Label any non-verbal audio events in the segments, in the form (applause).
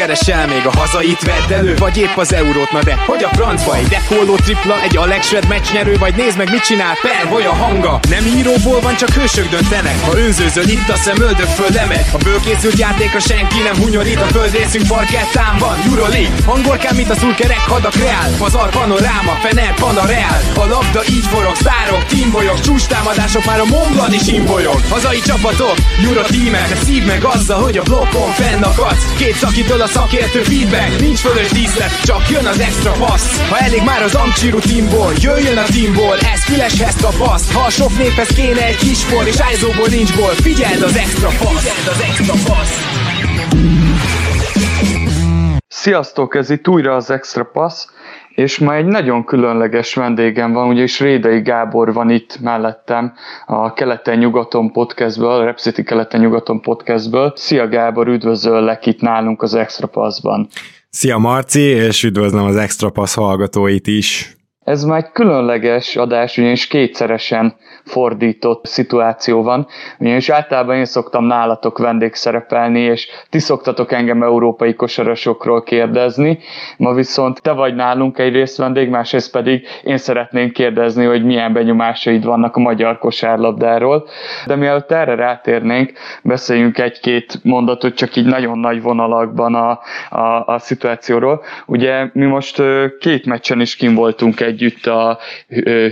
keresel még a hazait vedd elő Vagy épp az eurót, na de hogy a francba Egy dekolló tripla, egy Alex Shred meccsnyerő Vagy nézd meg mit csinál Per, vagy a hanga. Nem íróból van, csak hősök döntenek Ha önzőzöl itt a szemöldök föl lemegy. A bőkészült játékra senki nem hunyorít A földrészünk parkettán van Euroleague Angolkán, mint a szulkerek hadak reál Pazar panoráma, fener reál A labda így forog, szárok, teambolyok Csústámadások már a Montblanc is imbolyog. Hazai csapatok, Euro tímek szív meg azzal, hogy a blokkon fennakadsz. Két szakítól a szakértő feedback. Nincs fölös díszlet, csak jön az extra passz Ha elég már az Amcsiru teamból Jöjjön a teamból, ez füleshez tapaszt Ha a sok néphez kéne egy kis for És ájzóból nincs gól, figyeld az extra passz Figyeld az extra passz Sziasztok, ez itt újra az Extra Pass, és ma egy nagyon különleges vendégem van, ugyanis Rédei Gábor van itt mellettem a Keleten-nyugaton podcastből, a Repcity Keleten-nyugaton podcastből. Szia Gábor, üdvözöllek itt nálunk az Extra Passban. Szia Marci, és üdvözlöm az Extra Pass hallgatóit is. Ez már egy különleges adás, ugyanis kétszeresen fordított szituáció van, ugyanis általában én szoktam nálatok vendégszerepelni, és ti szoktatok engem európai kosarasokról kérdezni, ma viszont te vagy nálunk egyrészt vendég, másrészt pedig én szeretném kérdezni, hogy milyen benyomásaid vannak a magyar kosárlabdáról, de mielőtt erre rátérnénk, beszéljünk egy-két mondatot csak így nagyon nagy vonalakban a, a, a szituációról. Ugye mi most két meccsen is kim voltunk együtt a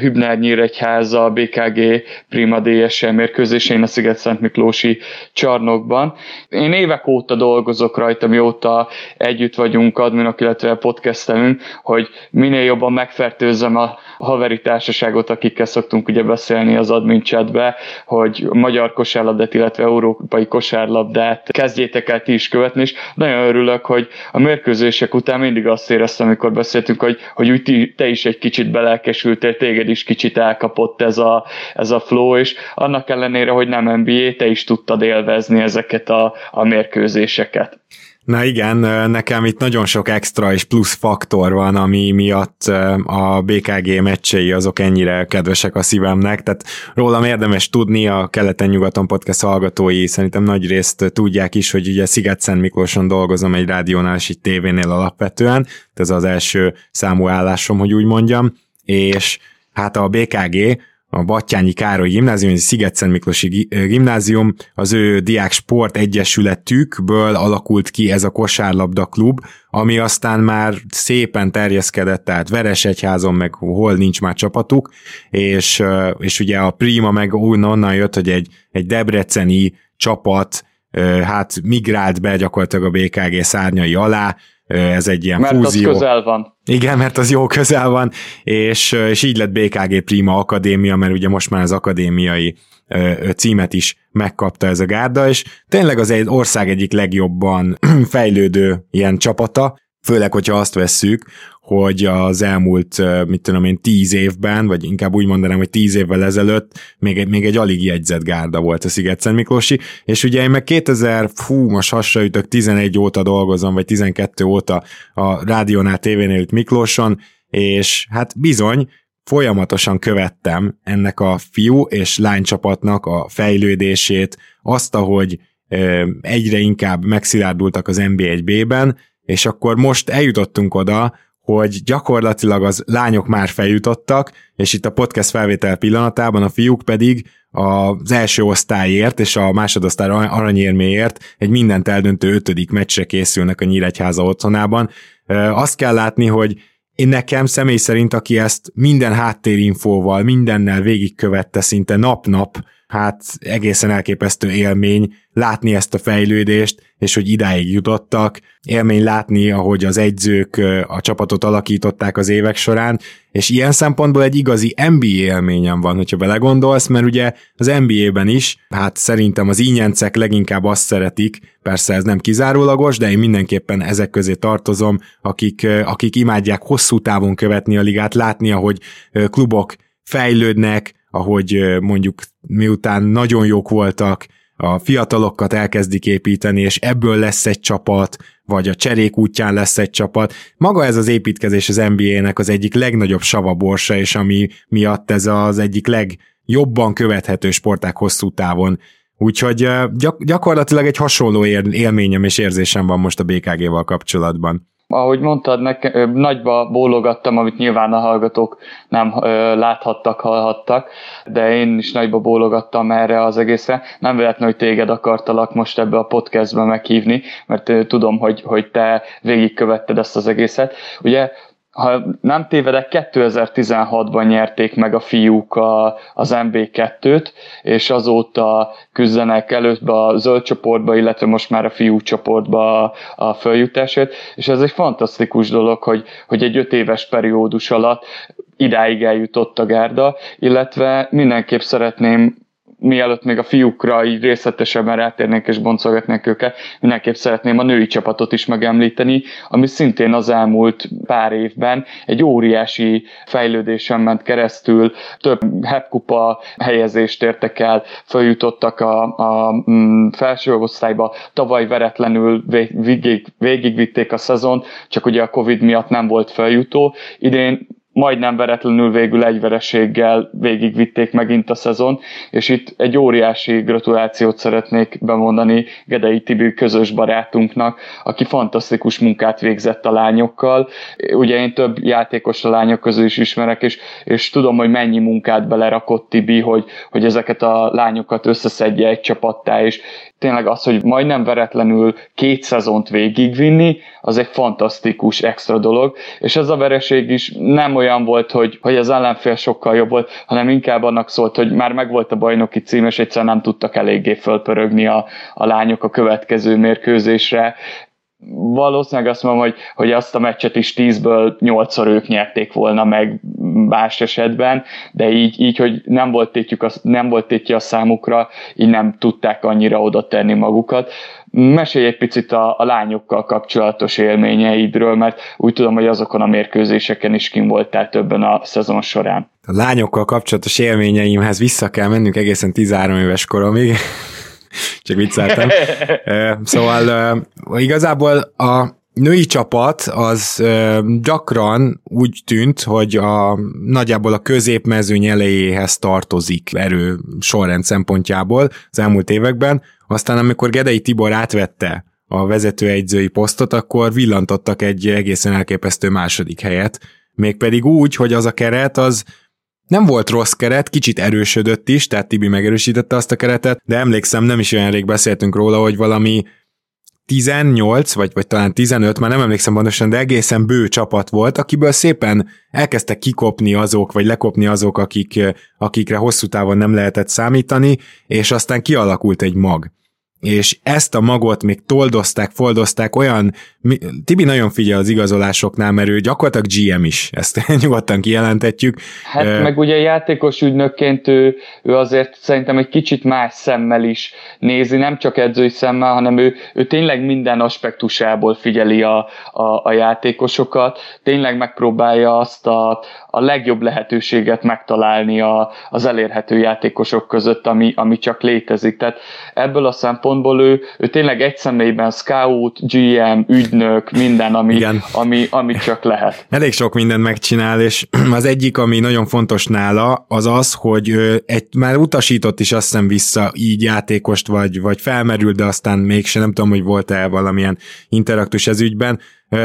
Hübner Nyíregyháza, BKG Prima DSM mérkőzésén a Sziget-Szent Miklósi csarnokban. Én évek óta dolgozok rajta, mióta együtt vagyunk adminok, illetve podcastelünk, hogy minél jobban megfertőzzem a haveri társaságot, akikkel szoktunk ugye beszélni az admin chatbe, hogy magyar kosárlabdát, illetve európai kosárlabdát kezdjétek el ti is követni, és nagyon örülök, hogy a mérkőzések után mindig azt éreztem, amikor beszéltünk, hogy, hogy úgy te is egy kicsit belelkesültél, téged is kicsit elkapott ez a, ez a flow, és annak ellenére, hogy nem NBA, te is tudtad élvezni ezeket a, a mérkőzéseket. Na igen, nekem itt nagyon sok extra és plusz faktor van, ami miatt a BKG meccsei azok ennyire kedvesek a szívemnek, tehát rólam érdemes tudni, a Keleten-nyugaton podcast hallgatói szerintem nagy részt tudják is, hogy ugye Sziget-Szent Miklóson dolgozom egy rádiónál és egy tévénél alapvetően, ez az első számú állásom, hogy úgy mondjam, és hát a BKG a Battyányi Károly Gimnázium, egy Sziget-Szent Miklósi Gimnázium, az ő diák sport egyesületükből alakult ki ez a kosárlabda klub, ami aztán már szépen terjeszkedett, tehát Veresegyházon, meg hol nincs már csapatuk, és, és ugye a Prima meg onnan jött, hogy egy, egy debreceni csapat hát migrált be gyakorlatilag a BKG szárnyai alá, ez egy ilyen mert fúzió. az közel van. Igen, mert az jó közel van, és, és így lett BKG Prima Akadémia, mert ugye most már az akadémiai címet is megkapta ez a gárda, és tényleg az egy ország egyik legjobban (clears throat) fejlődő ilyen csapata, főleg, hogyha azt vesszük, hogy az elmúlt, mit tudom én, tíz évben, vagy inkább úgy mondanám, hogy tíz évvel ezelőtt még egy, még egy alig jegyzett gárda volt a sziget Miklósi, és ugye én meg 2000, fú, most hasraütök, 11 óta dolgozom, vagy 12 óta a rádiónál, tévénél itt Miklóson, és hát bizony, folyamatosan követtem ennek a fiú és lánycsapatnak a fejlődését, azt, ahogy egyre inkább megszilárdultak az NB1B-ben, és akkor most eljutottunk oda, hogy gyakorlatilag az lányok már feljutottak, és itt a podcast felvétel pillanatában a fiúk pedig az első osztályért és a másodosztály aranyérméért egy mindent eldöntő ötödik meccsre készülnek a Nyíregyháza otthonában. Azt kell látni, hogy én nekem személy szerint, aki ezt minden háttérinfóval, mindennel végigkövette szinte nap-nap, hát egészen elképesztő élmény látni ezt a fejlődést, és hogy idáig jutottak, élmény látni, ahogy az egyzők a csapatot alakították az évek során, és ilyen szempontból egy igazi NBA élményem van, hogyha belegondolsz, mert ugye az NBA-ben is, hát szerintem az ínyencek leginkább azt szeretik, persze ez nem kizárólagos, de én mindenképpen ezek közé tartozom, akik, akik imádják hosszú távon követni a ligát, látni, ahogy klubok fejlődnek, ahogy mondjuk miután nagyon jók voltak, a fiatalokat elkezdik építeni, és ebből lesz egy csapat, vagy a cserék útján lesz egy csapat. Maga ez az építkezés az NBA-nek az egyik legnagyobb savaborsa, és ami miatt ez az egyik legjobban követhető sporták hosszú távon Úgyhogy gyak- gyakorlatilag egy hasonló élményem és érzésem van most a BKG-val kapcsolatban ahogy mondtad, nekem, nagyba bólogattam, amit nyilván a hallgatók nem ö, láthattak, hallhattak, de én is nagyba bólogattam erre az egészre. Nem véletlen, hogy téged akartalak most ebbe a podcastbe meghívni, mert ö, tudom, hogy, hogy te végigkövetted ezt az egészet. Ugye ha nem tévedek, 2016-ban nyerték meg a fiúk a, az MB2-t, és azóta küzdenek előtt a zöld csoportba, illetve most már a fiú csoportba a, a följutásért, és ez egy fantasztikus dolog, hogy, hogy egy öt éves periódus alatt idáig eljutott a gárda, illetve mindenképp szeretném mielőtt még a fiúkra így részletesebben rátérnénk és boncolgatnánk őket, mindenképp szeretném a női csapatot is megemlíteni, ami szintén az elmúlt pár évben egy óriási fejlődésen ment keresztül, több hepkupa helyezést értek el, följutottak a, a mm, felső osztályba, tavaly veretlenül végig, végigvitték a szezon, csak ugye a Covid miatt nem volt feljutó, idén majdnem veretlenül végül egy vereséggel végigvitték megint a szezon, és itt egy óriási gratulációt szeretnék bemondani Gedei Tibi közös barátunknak, aki fantasztikus munkát végzett a lányokkal. Ugye én több játékos a lányok közül is ismerek, és, és tudom, hogy mennyi munkát belerakott Tibi, hogy, hogy ezeket a lányokat összeszedje egy csapattá, és, tényleg az, hogy majdnem veretlenül két szezont végigvinni, az egy fantasztikus extra dolog, és ez a vereség is nem olyan volt, hogy, hogy az ellenfél sokkal jobb volt, hanem inkább annak szólt, hogy már megvolt a bajnoki cím, és egyszer nem tudtak eléggé fölpörögni a, a lányok a következő mérkőzésre, valószínűleg azt mondom, hogy, hogy azt a meccset is 10-ből 8-szor ők nyerték volna meg más esetben, de így, így hogy nem volt, tétjük a, nem volt tétje a számukra, így nem tudták annyira oda tenni magukat. Mesélj egy picit a, a lányokkal kapcsolatos élményeidről, mert úgy tudom, hogy azokon a mérkőzéseken is kim voltál többen a szezon során. A lányokkal kapcsolatos élményeimhez vissza kell mennünk egészen 13 éves koromig. (laughs) Csak vicceltem. (laughs) szóval igazából a női csapat az gyakran úgy tűnt, hogy a, nagyjából a középmezőny elejéhez tartozik erő sorrend szempontjából az elmúlt években. Aztán amikor Gedei Tibor átvette a vezetőegyzői posztot, akkor villantottak egy egészen elképesztő második helyet. Mégpedig úgy, hogy az a keret az nem volt rossz keret, kicsit erősödött is, tehát Tibi megerősítette azt a keretet, de emlékszem, nem is olyan rég beszéltünk róla, hogy valami 18, vagy, vagy talán 15, már nem emlékszem pontosan, de egészen bő csapat volt, akiből szépen elkezdtek kikopni azok, vagy lekopni azok, akik, akikre hosszú távon nem lehetett számítani, és aztán kialakult egy mag és ezt a magot még toldozták, foldozták, olyan, Tibi nagyon figyel az igazolásoknál, mert ő gyakorlatilag GM is, ezt (laughs) nyugodtan kijelentetjük. Hát uh, meg ugye játékos ügynökként ő, ő azért szerintem egy kicsit más szemmel is nézi, nem csak edzői szemmel, hanem ő, ő tényleg minden aspektusából figyeli a, a, a játékosokat, tényleg megpróbálja azt a, a legjobb lehetőséget megtalálni a, az elérhető játékosok között, ami, ami csak létezik. Tehát ebből a szempontból szempontból ő, ő tényleg egy személyben scout, GM, ügynök, minden, ami, Igen. ami, ami csak lehet. Elég sok mindent megcsinál, és (clears throat) az egyik, ami nagyon fontos nála, az az, hogy egy, már utasított is azt hiszem vissza így játékost, vagy, vagy felmerült, de aztán mégse nem tudom, hogy volt-e valamilyen interaktus ez ügyben,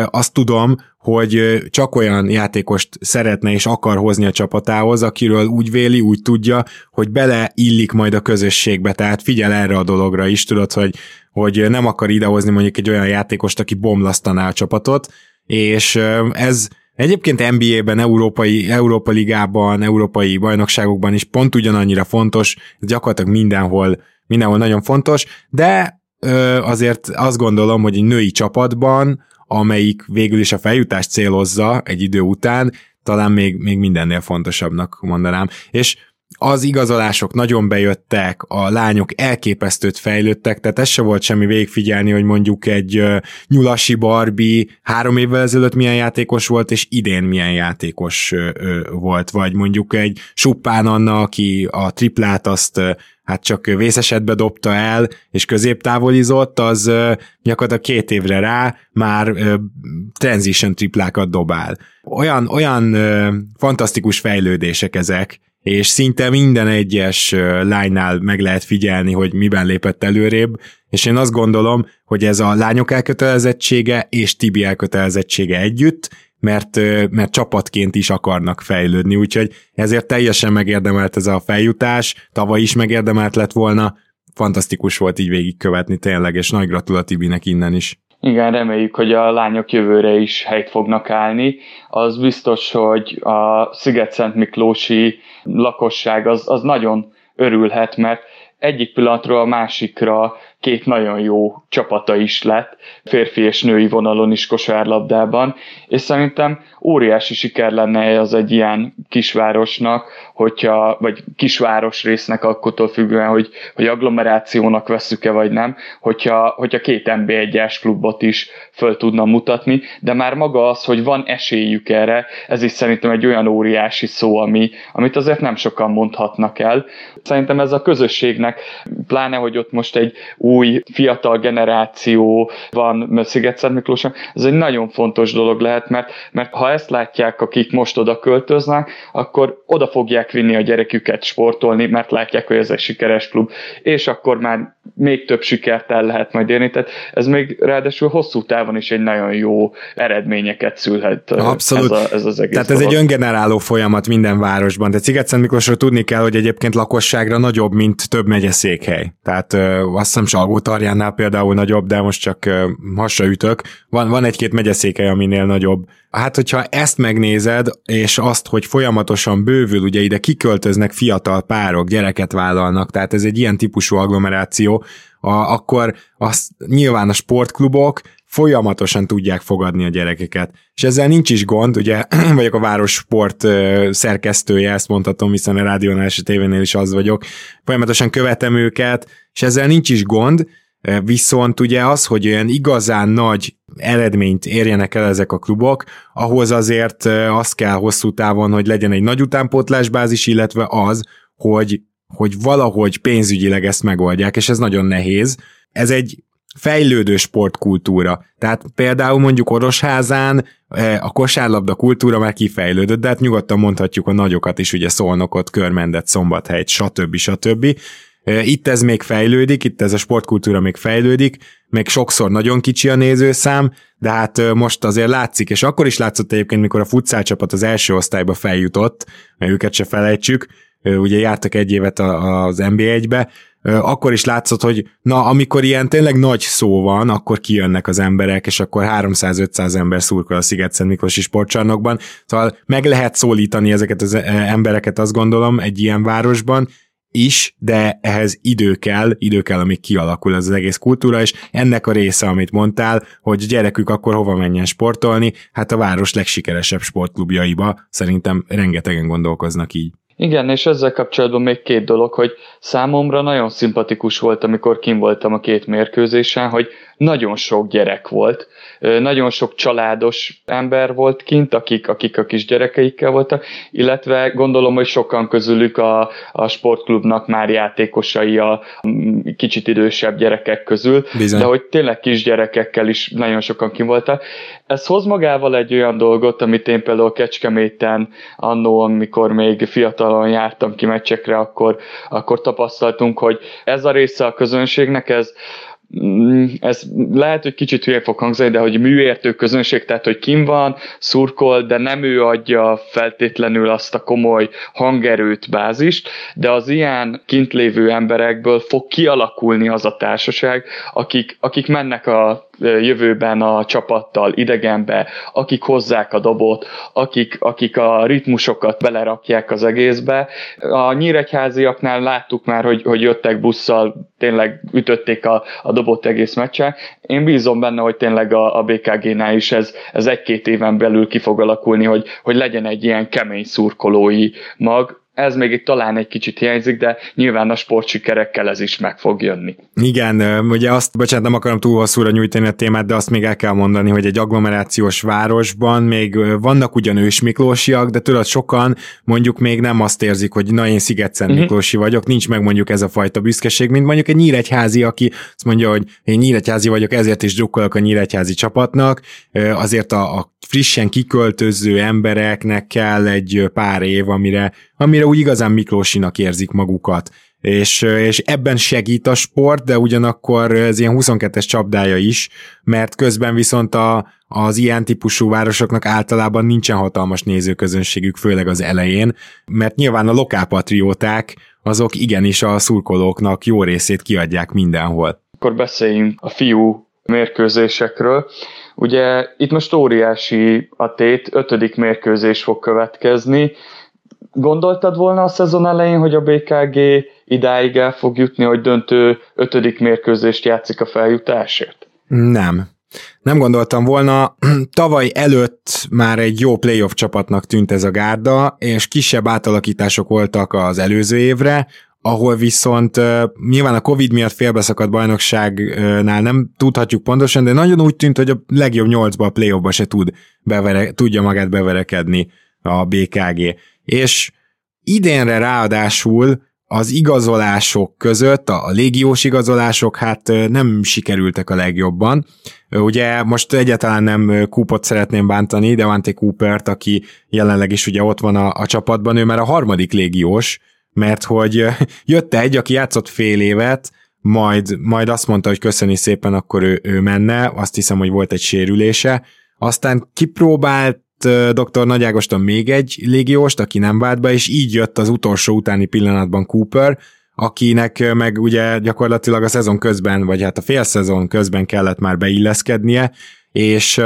azt tudom, hogy csak olyan játékost szeretne és akar hozni a csapatához, akiről úgy véli, úgy tudja, hogy bele illik majd a közösségbe, tehát figyel erre a dologra is, tudod, hogy, hogy nem akar idehozni mondjuk egy olyan játékost, aki bomlasztaná a csapatot, és ez Egyébként NBA-ben, Európai, Európa Ligában, Európai bajnokságokban is pont ugyanannyira fontos, gyakorlatilag mindenhol, mindenhol nagyon fontos, de azért azt gondolom, hogy egy női csapatban amelyik végül is a feljutást célozza egy idő után, talán még, még mindennél fontosabbnak mondanám. És az igazolások nagyon bejöttek, a lányok elképesztőt fejlődtek, tehát ez se volt semmi végigfigyelni, hogy mondjuk egy Nyulasi Barbie három évvel ezelőtt milyen játékos volt, és idén milyen játékos volt, vagy mondjuk egy Suppán Anna, aki a triplát azt hát csak vészesetbe dobta el, és középtávolizott, az gyakorlatilag két évre rá már transition triplákat dobál. Olyan, olyan fantasztikus fejlődések ezek, és szinte minden egyes lánynál meg lehet figyelni, hogy miben lépett előrébb, és én azt gondolom, hogy ez a lányok elkötelezettsége és Tibi elkötelezettsége együtt, mert, mert csapatként is akarnak fejlődni, úgyhogy ezért teljesen megérdemelt ez a feljutás, tavaly is megérdemelt lett volna, fantasztikus volt így végigkövetni tényleg, és nagy gratulat Tibinek innen is. Igen, reméljük, hogy a lányok jövőre is helyt fognak állni. Az biztos, hogy a Sziget-Szent Miklósi lakosság az, az nagyon örülhet, mert egyik pillanatról a másikra két nagyon jó csapata is lett, férfi és női vonalon is kosárlabdában, és szerintem óriási siker lenne az egy ilyen kisvárosnak, hogyha, vagy kisváros résznek akkutól függően, hogy, hogy agglomerációnak veszük-e vagy nem, hogyha, hogyha két NB1-es klubot is föl tudna mutatni, de már maga az, hogy van esélyük erre, ez is szerintem egy olyan óriási szó, ami, amit azért nem sokan mondhatnak el. Szerintem ez a közösségnek, pláne, hogy ott most egy új fiatal generáció van Sziget-Szent Miklóson, ez egy nagyon fontos dolog lehet, mert, mert ha ezt látják, akik most oda költöznek, akkor oda fogják vinni a gyereküket sportolni, mert látják, hogy ez egy sikeres klub, és akkor már még több sikert el lehet majd érni. Tehát ez még ráadásul hosszú távon is egy nagyon jó eredményeket szülhet. Abszolút. Ez, a, ez az egész Tehát ez dolog. egy öngeneráló folyamat minden városban. De Sziget-Szent Miklósról tudni kell, hogy egyébként lakosságra nagyobb, mint több megyeszékhely. Tehát ö, azt hiszem Salgótarjánál például nagyobb, de most csak ö, hasra ütök. Van, van egy-két megyeszékhely, aminél nagyobb. Hát, hogyha ezt megnézed, és azt, hogy folyamatosan bővül, ugye ide kiköltöznek fiatal párok, gyereket vállalnak, tehát ez egy ilyen típusú agglomeráció, a, akkor azt nyilván a sportklubok folyamatosan tudják fogadni a gyerekeket. És ezzel nincs is gond, ugye (clears throat) vagyok a város sport szerkesztője, ezt mondhatom, hiszen a rádiónál és a tévénél is az vagyok. Folyamatosan követem őket, és ezzel nincs is gond, Viszont ugye az, hogy olyan igazán nagy eredményt érjenek el ezek a klubok, ahhoz azért az kell hosszú távon, hogy legyen egy nagy utánpótlásbázis, illetve az, hogy, hogy valahogy pénzügyileg ezt megoldják, és ez nagyon nehéz. Ez egy fejlődő sportkultúra. Tehát például mondjuk Orosházán a kosárlabda kultúra már kifejlődött, de hát nyugodtan mondhatjuk a nagyokat is, ugye Szolnokot, Körmendet, Szombathelyt, stb. stb. Itt ez még fejlődik, itt ez a sportkultúra még fejlődik, még sokszor nagyon kicsi a nézőszám, de hát most azért látszik, és akkor is látszott egyébként, mikor a futszál csapat az első osztályba feljutott, mert őket se felejtsük, ugye jártak egy évet az NBA-be, akkor is látszott, hogy na, amikor ilyen tényleg nagy szó van, akkor kijönnek az emberek, és akkor 300-500 ember szurkol a Sziget-Szent Miklósi sportcsarnokban, szóval meg lehet szólítani ezeket az embereket, azt gondolom, egy ilyen városban, is, de ehhez idő kell, idő kell, amíg kialakul ez az egész kultúra, és ennek a része, amit mondtál, hogy gyerekük akkor hova menjen sportolni, hát a város legsikeresebb sportklubjaiba. Szerintem rengetegen gondolkoznak így. Igen, és ezzel kapcsolatban még két dolog, hogy számomra nagyon szimpatikus volt, amikor kim voltam a két mérkőzésen, hogy nagyon sok gyerek volt, nagyon sok családos ember volt kint, akik, akik a kis gyerekeikkel voltak, illetve gondolom, hogy sokan közülük a, a sportklubnak már játékosai a kicsit idősebb gyerekek közül, Bizony. de hogy tényleg kisgyerekekkel is nagyon sokan kim voltak. Ez hoz magával egy olyan dolgot, amit én például Kecskeméten annó, amikor még fiatalon jártam ki meccsekre, akkor, akkor tapasztaltunk, hogy ez a része a közönségnek, ez Mm, ez lehet, hogy kicsit hülye fog hangzani, de hogy műértő közönség, tehát hogy kim van, szurkol, de nem ő adja feltétlenül azt a komoly hangerőt, bázist, de az ilyen kint lévő emberekből fog kialakulni az a társaság, akik, akik mennek a jövőben a csapattal idegenbe, akik hozzák a dobot, akik, akik a ritmusokat belerakják az egészbe. A nyíregyháziaknál láttuk már, hogy, hogy jöttek busszal, tényleg ütötték a, a dobot egész meccsen. Én bízom benne, hogy tényleg a, a BKG-nál is ez, ez egy-két éven belül ki fog alakulni, hogy, hogy legyen egy ilyen kemény szurkolói mag, ez még itt talán egy kicsit hiányzik, de nyilván a sportsikerekkel ez is meg fog jönni. Igen, ugye azt, bocsánat, nem akarom túl hosszúra nyújtani a témát, de azt még el kell mondani, hogy egy agglomerációs városban még vannak ugyan ősmiklósiak, de tudod, sokan mondjuk még nem azt érzik, hogy na én Sziget-Szent uh-huh. Miklósi vagyok, nincs meg mondjuk ez a fajta büszkeség, mint mondjuk egy nyíregyházi, aki azt mondja, hogy én nyíregyházi vagyok, ezért is drukkolok a nyíregyházi csapatnak, azért a, a frissen kiköltöző embereknek kell egy pár év, amire amire úgy igazán Miklósinak érzik magukat. És, és ebben segít a sport, de ugyanakkor ez ilyen 22-es csapdája is, mert közben viszont a, az ilyen típusú városoknak általában nincsen hatalmas nézőközönségük, főleg az elején, mert nyilván a lokálpatrióták azok igenis a szurkolóknak jó részét kiadják mindenhol. Akkor beszéljünk a fiú mérkőzésekről. Ugye itt most óriási a tét, ötödik mérkőzés fog következni. Gondoltad volna a szezon elején, hogy a BKG idáig el fog jutni, hogy döntő ötödik mérkőzést játszik a feljutásért? Nem. Nem gondoltam volna, (clears throat) tavaly előtt már egy jó playoff csapatnak tűnt ez a gárda, és kisebb átalakítások voltak az előző évre, ahol viszont uh, nyilván a Covid miatt félbeszakadt bajnokságnál nem tudhatjuk pontosan, de nagyon úgy tűnt, hogy a legjobb nyolcba a playoffba se tud bevere, tudja magát beverekedni a BKG. És idénre ráadásul az igazolások között, a légiós igazolások hát nem sikerültek a legjobban. Ugye most egyáltalán nem Coopot szeretném bántani, de Vante Coopert, aki jelenleg is ugye ott van a, a csapatban, ő már a harmadik légiós, mert hogy jött egy, aki játszott fél évet, majd, majd azt mondta, hogy köszöni szépen, akkor ő, ő menne, azt hiszem, hogy volt egy sérülése, aztán kipróbált dr. Nagy Ágoston még egy légióst, aki nem vált be, és így jött az utolsó utáni pillanatban Cooper, akinek meg ugye gyakorlatilag a szezon közben, vagy hát a fél szezon közben kellett már beilleszkednie, és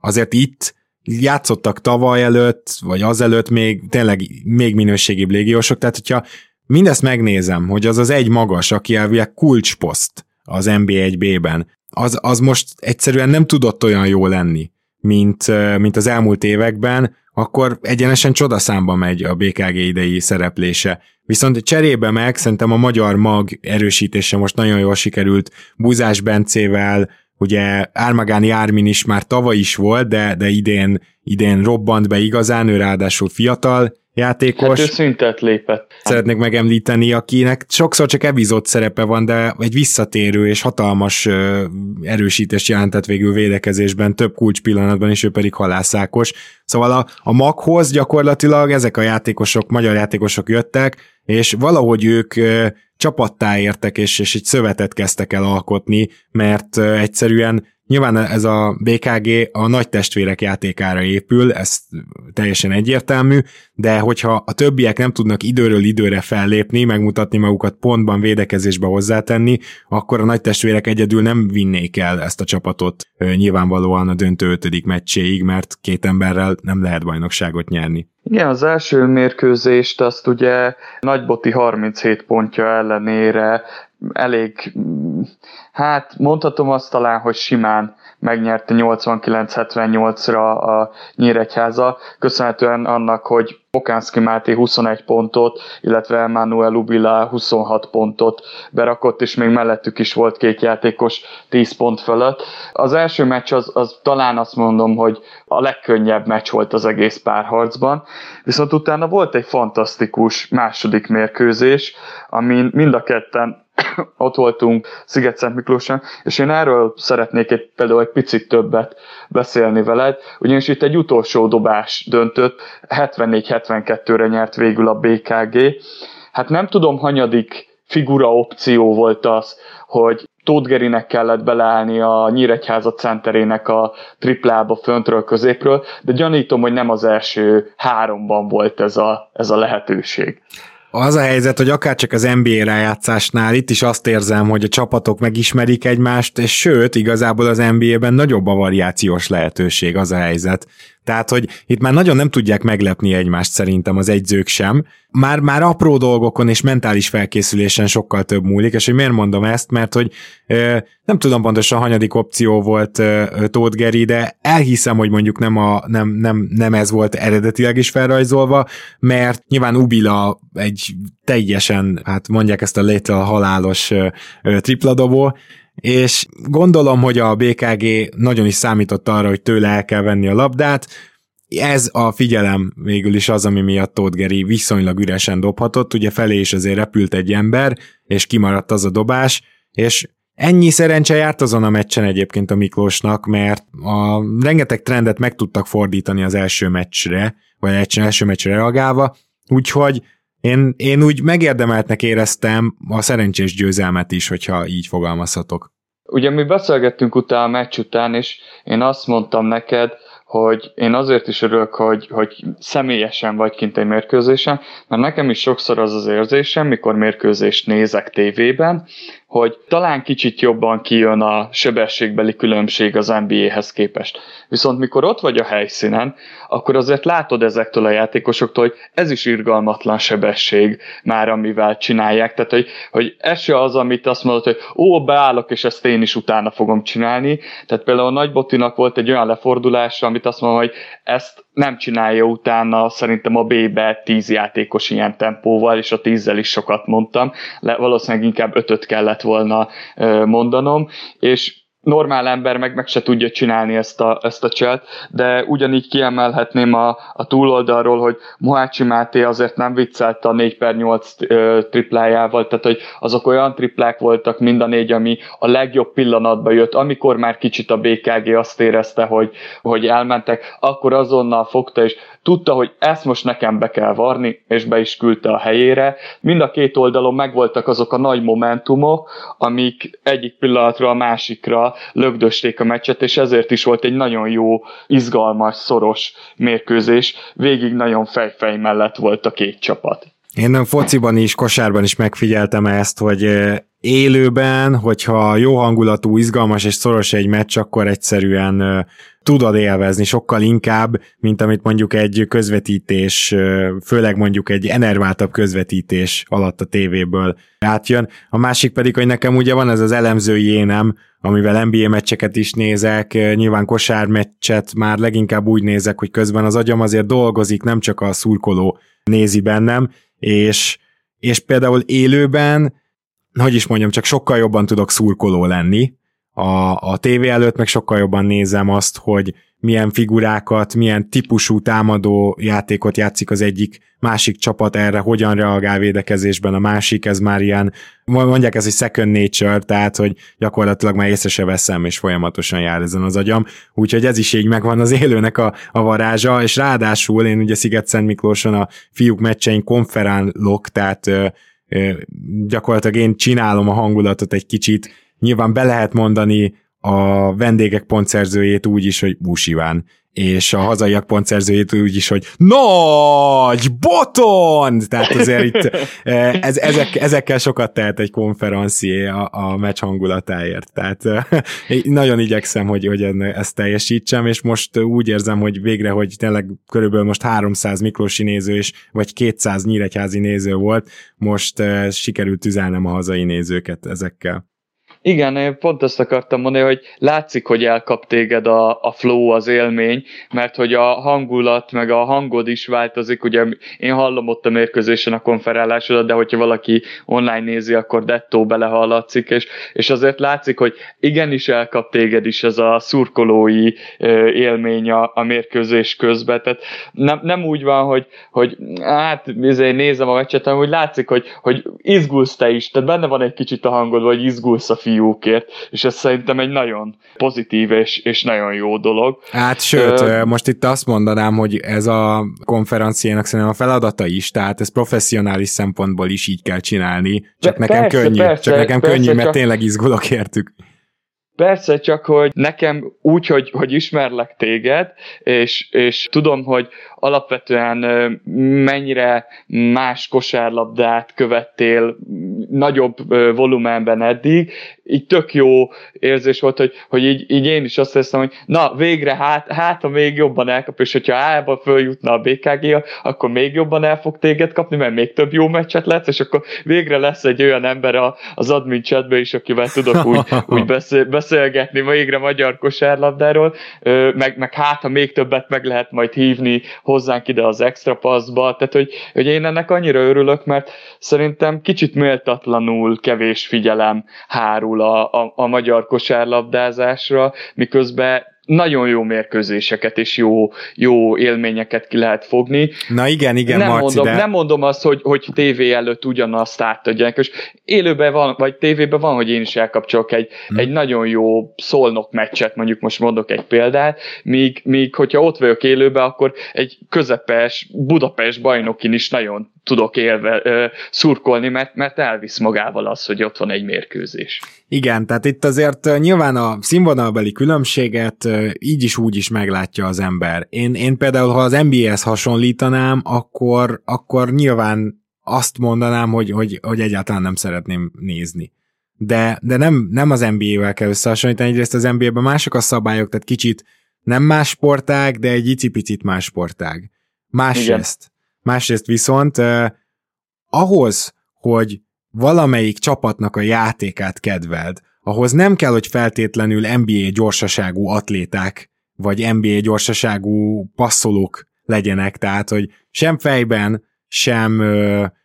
azért itt játszottak tavaly előtt, vagy azelőtt még tényleg még minőségibb légiósok, tehát hogyha mindezt megnézem, hogy az az egy magas, aki elvileg kulcsposzt az NB1B-ben, az, az most egyszerűen nem tudott olyan jó lenni, mint, mint az elmúlt években, akkor egyenesen csodaszámba megy a BKG idei szereplése. Viszont cserébe meg szerintem a magyar mag erősítése most nagyon jól sikerült Buzás Bencével, ugye Ármagáni Ármin is már tavaly is volt, de, de idén, idén robbant be igazán, ő ráadásul fiatal, játékos. Hát ő szüntet lépett. Szeretnék megemlíteni, akinek sokszor csak epizód szerepe van, de egy visszatérő és hatalmas erősítést jelentett végül védekezésben, több kulcs pillanatban, és ő pedig halászákos. Szóval a, a maghoz gyakorlatilag ezek a játékosok, magyar játékosok jöttek, és valahogy ők csapattá értek, és, és egy szövetet kezdtek el alkotni, mert egyszerűen Nyilván ez a BKG a nagy testvérek játékára épül, ez teljesen egyértelmű, de hogyha a többiek nem tudnak időről időre fellépni, megmutatni magukat pontban védekezésbe hozzátenni, akkor a nagy testvérek egyedül nem vinnék el ezt a csapatot nyilvánvalóan a döntő ötödik meccséig, mert két emberrel nem lehet bajnokságot nyerni. Igen, az első mérkőzést azt ugye Nagyboti 37 pontja ellenére elég, hát mondhatom azt talán, hogy simán megnyerte 89-78-ra a Nyíregyháza, köszönhetően annak, hogy Okánszki Máté 21 pontot, illetve Emmanuel Ubila 26 pontot berakott, és még mellettük is volt két játékos 10 pont fölött. Az első meccs az, az talán azt mondom, hogy a legkönnyebb meccs volt az egész párharcban, viszont utána volt egy fantasztikus második mérkőzés, amin mind a ketten (coughs) ott voltunk Sziget-Szent Miklóson, és én erről szeretnék egy, például egy picit többet beszélni veled, ugyanis itt egy utolsó dobás döntött, 74-72-re nyert végül a BKG. Hát nem tudom, hanyadik figura opció volt az, hogy Tóth Gerinek kellett beleállni a Nyíregyháza centerének a triplába föntről, középről, de gyanítom, hogy nem az első háromban volt ez a, ez a lehetőség. Az a helyzet, hogy akár csak az NBA rájátszásnál itt is azt érzem, hogy a csapatok megismerik egymást, és sőt, igazából az NBA-ben nagyobb a variációs lehetőség az a helyzet. Tehát, hogy itt már nagyon nem tudják meglepni egymást szerintem az egyzők sem. Már, már apró dolgokon és mentális felkészülésen sokkal több múlik, és hogy miért mondom ezt, mert hogy ö, nem tudom pontosan hanyadik opció volt ö, Tóth Geri, de elhiszem, hogy mondjuk nem, a, nem, nem, nem ez volt eredetileg is felrajzolva, mert nyilván Ubila egy teljesen, hát mondják ezt a létre halálos ö, ö, tripladobó, és gondolom, hogy a BKG nagyon is számított arra, hogy tőle el kell venni a labdát, ez a figyelem végül is az, ami miatt Tóth Geri viszonylag üresen dobhatott, ugye felé is azért repült egy ember, és kimaradt az a dobás, és ennyi szerencse járt azon a meccsen egyébként a Miklósnak, mert a rengeteg trendet meg tudtak fordítani az első meccsre, vagy első meccsre reagálva, Úgyhogy én, én úgy megérdemeltnek éreztem a szerencsés győzelmet is, hogyha így fogalmazhatok. Ugye mi beszélgettünk utána a meccs után, és én azt mondtam neked, hogy én azért is örülök, hogy, hogy személyesen vagy kint egy mérkőzésen, mert nekem is sokszor az az érzésem, mikor mérkőzést nézek tévében, hogy talán kicsit jobban kijön a sebességbeli különbség az NBA-hez képest. Viszont mikor ott vagy a helyszínen, akkor azért látod ezektől a játékosoktól, hogy ez is irgalmatlan sebesség már, amivel csinálják. Tehát, hogy, hogy ez se az, amit azt mondod, hogy ó, beállok, és ezt én is utána fogom csinálni. Tehát például a Nagybotinak volt egy olyan lefordulása, amit azt mondom, hogy ezt nem csinálja utána szerintem a B-be tíz játékos ilyen tempóval, és a tízzel is sokat mondtam, Le, valószínűleg inkább ötöt kellett volna mondanom, és normál ember meg, meg se tudja csinálni ezt a, ezt a cselt, de ugyanígy kiemelhetném a, a túloldalról, hogy Mohácsi Máté azért nem viccelt a 4 per 8 triplájával, tehát hogy azok olyan triplák voltak mind a négy, ami a legjobb pillanatban jött, amikor már kicsit a BKG azt érezte, hogy, hogy elmentek, akkor azonnal fogta, és tudta, hogy ezt most nekem be kell varni, és be is küldte a helyére. Mind a két oldalon megvoltak azok a nagy momentumok, amik egyik pillanatra a másikra lögdösték a meccset, és ezért is volt egy nagyon jó, izgalmas, szoros mérkőzés. Végig nagyon fejfej mellett volt a két csapat. Én nem fociban is, kosárban is megfigyeltem ezt, hogy élőben, hogyha jó hangulatú, izgalmas és szoros egy meccs, akkor egyszerűen tudod élvezni sokkal inkább, mint amit mondjuk egy közvetítés, főleg mondjuk egy enerváltabb közvetítés alatt a tévéből átjön. A másik pedig, hogy nekem ugye van ez az elemzői énem, amivel NBA meccseket is nézek, nyilván kosármeccset már leginkább úgy nézek, hogy közben az agyam azért dolgozik, nem csak a szurkoló nézi bennem, és, és például élőben, hogy is mondjam, csak sokkal jobban tudok szurkoló lenni, a, a tévé előtt meg sokkal jobban nézem azt, hogy milyen figurákat, milyen típusú támadó játékot játszik az egyik, másik csapat erre, hogyan reagál védekezésben a másik, ez már ilyen, mondják ez, hogy second nature, tehát, hogy gyakorlatilag már észre se veszem, és folyamatosan jár ezen az agyam, úgyhogy ez is így megvan az élőnek a, a varázsa, és ráadásul én ugye Sziget-Szent Miklóson a fiúk meccsein konferálok, tehát ö, ö, gyakorlatilag én csinálom a hangulatot egy kicsit, Nyilván be lehet mondani a vendégek pontszerzőjét úgy is, hogy Busiván, és a hazaiak pontszerzőjét úgy is, hogy nagy boton! Tehát azért itt (laughs) eh, ez, ezek, ezekkel sokat tehet egy konferencié a, a meccs hangulatáért. Tehát eh, nagyon igyekszem, hogy, hogy ezt teljesítsem, és most úgy érzem, hogy végre, hogy tényleg körülbelül most 300 Miklósi néző és vagy 200 nyíregyházi néző volt, most eh, sikerült üzelnem a hazai nézőket ezekkel. Igen, én pont ezt akartam mondani, hogy látszik, hogy elkap téged a, a flow, az élmény, mert hogy a hangulat, meg a hangod is változik, ugye én hallom ott a mérkőzésen a konferálásodat, de hogyha valaki online nézi, akkor dettó belehallatszik, és, és azért látszik, hogy igenis elkap téged is ez a szurkolói élmény a, a mérkőzés közben, tehát nem, nem úgy van, hogy, hogy hát izé, nézem a meccset, hanem úgy látszik, hogy, hogy izgulsz te is, tehát benne van egy kicsit a hangod, vagy izgulsz a fiúkért, és ez szerintem egy nagyon pozitív és, és nagyon jó dolog. Hát sőt, uh, most itt azt mondanám, hogy ez a konferenciának szerintem a feladata is, tehát ez professzionális szempontból is így kell csinálni, csak De nekem persze, könnyű, persze, csak nekem persze, könnyű, mert csak... tényleg izgulok értük. Persze, csak hogy nekem úgy, hogy, hogy ismerlek téged, és, és tudom, hogy alapvetően mennyire más kosárlabdát követtél nagyobb volumenben eddig, így tök jó érzés volt, hogy, hogy így, így én is azt hiszem, hogy na, végre hát, hát ha még jobban elkap, és hogyha A-ba följutna a BKG, akkor még jobban el fog téged kapni, mert még több jó meccset lesz, és akkor végre lesz egy olyan ember az admin chatbe is, akivel tudok úgy, (laughs) úgy beszél, beszélgetni végre magyar kosárlabdáról, meg, meg hát, ha még többet meg lehet majd hívni hozzánk ide az extra passzba, tehát hogy, hogy én ennek annyira örülök, mert szerintem kicsit méltatlanul kevés figyelem hárul a, a, a magyar kosárlabdázásra, miközben nagyon jó mérkőzéseket és jó, jó élményeket ki lehet fogni. Na igen, igen, nem Marci, mondom, de... nem mondom azt, hogy, hogy tévé előtt ugyanazt átadják, és élőben van, vagy tévében van, hogy én is elkapcsolok egy, hmm. egy nagyon jó szolnok meccset, mondjuk most mondok egy példát, míg, míg hogyha ott vagyok élőben, akkor egy közepes Budapest bajnokin is nagyon tudok élve ö, szurkolni, mert, mert elvisz magával az, hogy ott van egy mérkőzés. Igen, tehát itt azért nyilván a színvonalbeli különbséget így is úgy is meglátja az ember. Én, én például, ha az NBA-hez hasonlítanám, akkor, akkor nyilván azt mondanám, hogy, hogy, hogy egyáltalán nem szeretném nézni. De, de nem, nem az NBA-vel kell összehasonlítani, egyrészt az NBA-ben mások a szabályok, tehát kicsit nem más sportág, de egy icipicit más sportág. Másrészt, másrészt viszont eh, ahhoz, hogy valamelyik csapatnak a játékát kedveld, ahhoz nem kell, hogy feltétlenül NBA gyorsaságú atléták, vagy NBA gyorsaságú passzolók legyenek, tehát, hogy sem fejben, sem,